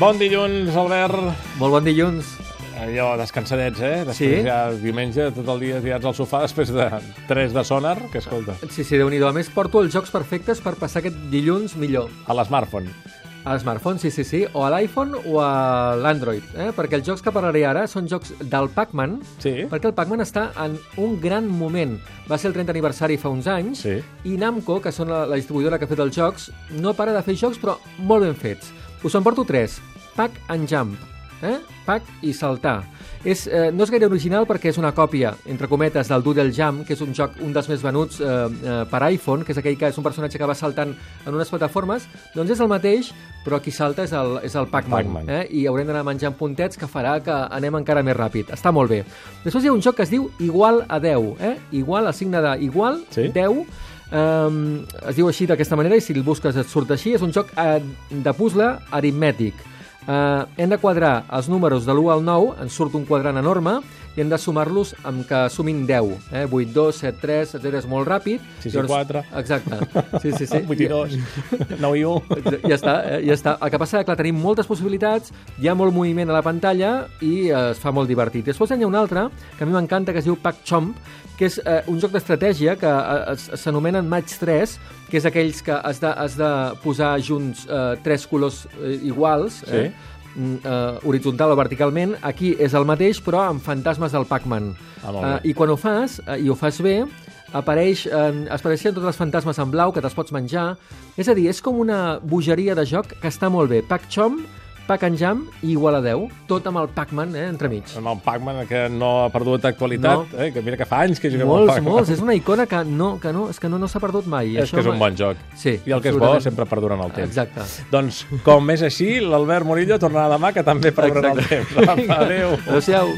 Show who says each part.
Speaker 1: Bon dilluns, Albert.
Speaker 2: Molt bon dilluns.
Speaker 1: Allò, descansadets, eh? Després
Speaker 2: Sí?
Speaker 1: ja diumenge, tot el dia tirats al sofà després de 3 de sonar, que escolta,
Speaker 2: Sí, sí, déu nhi A més, porto els jocs perfectes per passar aquest dilluns millor.
Speaker 1: a l'smartphone.
Speaker 2: A l'smartphone, sí, sí, sí, o a l'iPhone o a l'Android, eh? perquè els jocs que parlaré ara són jocs del Pac-Man,
Speaker 1: Sí.
Speaker 2: perquè el Pac-Man està en un gran moment. Va ser el 30 aniversari fa uns anys,
Speaker 1: Sí.
Speaker 2: i Namco, que són la, la distribuïdora que ha fet els jocs, no para de fer jocs, però molt ben fets. Us en porto tres. Pac and Jump. Eh? Pac i saltar. És, eh, no és gaire original perquè és una còpia, entre cometes, del Doodle Jump, que és un joc un dels més venuts eh, eh, per iPhone, que és aquell que és un personatge que va saltant en unes plataformes, doncs és el mateix, però qui salta és el, és el Pac-Man.
Speaker 1: Pac-Man.
Speaker 2: eh? I haurem d'anar menjant puntets que farà que anem encara més ràpid. Està molt bé. Després hi ha un joc que es diu Igual a 10. Eh? Igual, el signe de igual,
Speaker 1: Sí.
Speaker 2: 10, Um, es diu així d'aquesta manera i si el busques et surt així. És un joc uh, de puzzle aritmètic. Uh, hem de quadrar els números de l'1 al 9, ens surt un quadrant enorme, i hem de sumar-los amb que sumin 10. Eh? 8, 2, 7, 3, etc. És molt ràpid.
Speaker 1: 6 i 4.
Speaker 2: Exacte. Sí, sí, sí.
Speaker 1: 8 i 2, 9 i 1.
Speaker 2: Ja està, eh? ja està. El que passa és que clar, tenim moltes possibilitats, hi ha molt moviment a la pantalla i eh, es fa molt divertit. Després hi ha un altre, que a mi m'encanta, que es diu Pac Chomp, que és eh, un joc d'estratègia que eh, es- s'anomenen Match 3, que és aquells que has de, has de posar junts eh, tres colors eh, iguals,
Speaker 1: Sí.
Speaker 2: eh? Mm, eh, horitzontal o verticalment. Aquí és el mateix, però amb fantasmes del Pac-Man.
Speaker 1: Ah.
Speaker 2: Eh, I quan ho fas, eh, i ho fas bé, apareix, eh, apareixen tots els fantasmes en blau que te'ls pots menjar. És a dir, és com una bogeria de joc que està molt bé. Pac-Chom, Pac-and-Jam i igual a 10. Tot amb el Pac-Man, eh, entremig.
Speaker 1: Amb el Pac-Man, que no ha perdut actualitat, eh? que mira que fa anys que juguem al
Speaker 2: Molts,
Speaker 1: Pac-Man.
Speaker 2: molts. És una icona que no, que no, és que no, no s'ha perdut mai.
Speaker 1: És que és un bon joc.
Speaker 2: Sí,
Speaker 1: I el que és bo sempre perdura en el temps.
Speaker 2: Exacte.
Speaker 1: Doncs, com és així, l'Albert Murillo tornarà demà, que també perdurarà en el temps. Apa, adéu.
Speaker 2: Adéu-siau.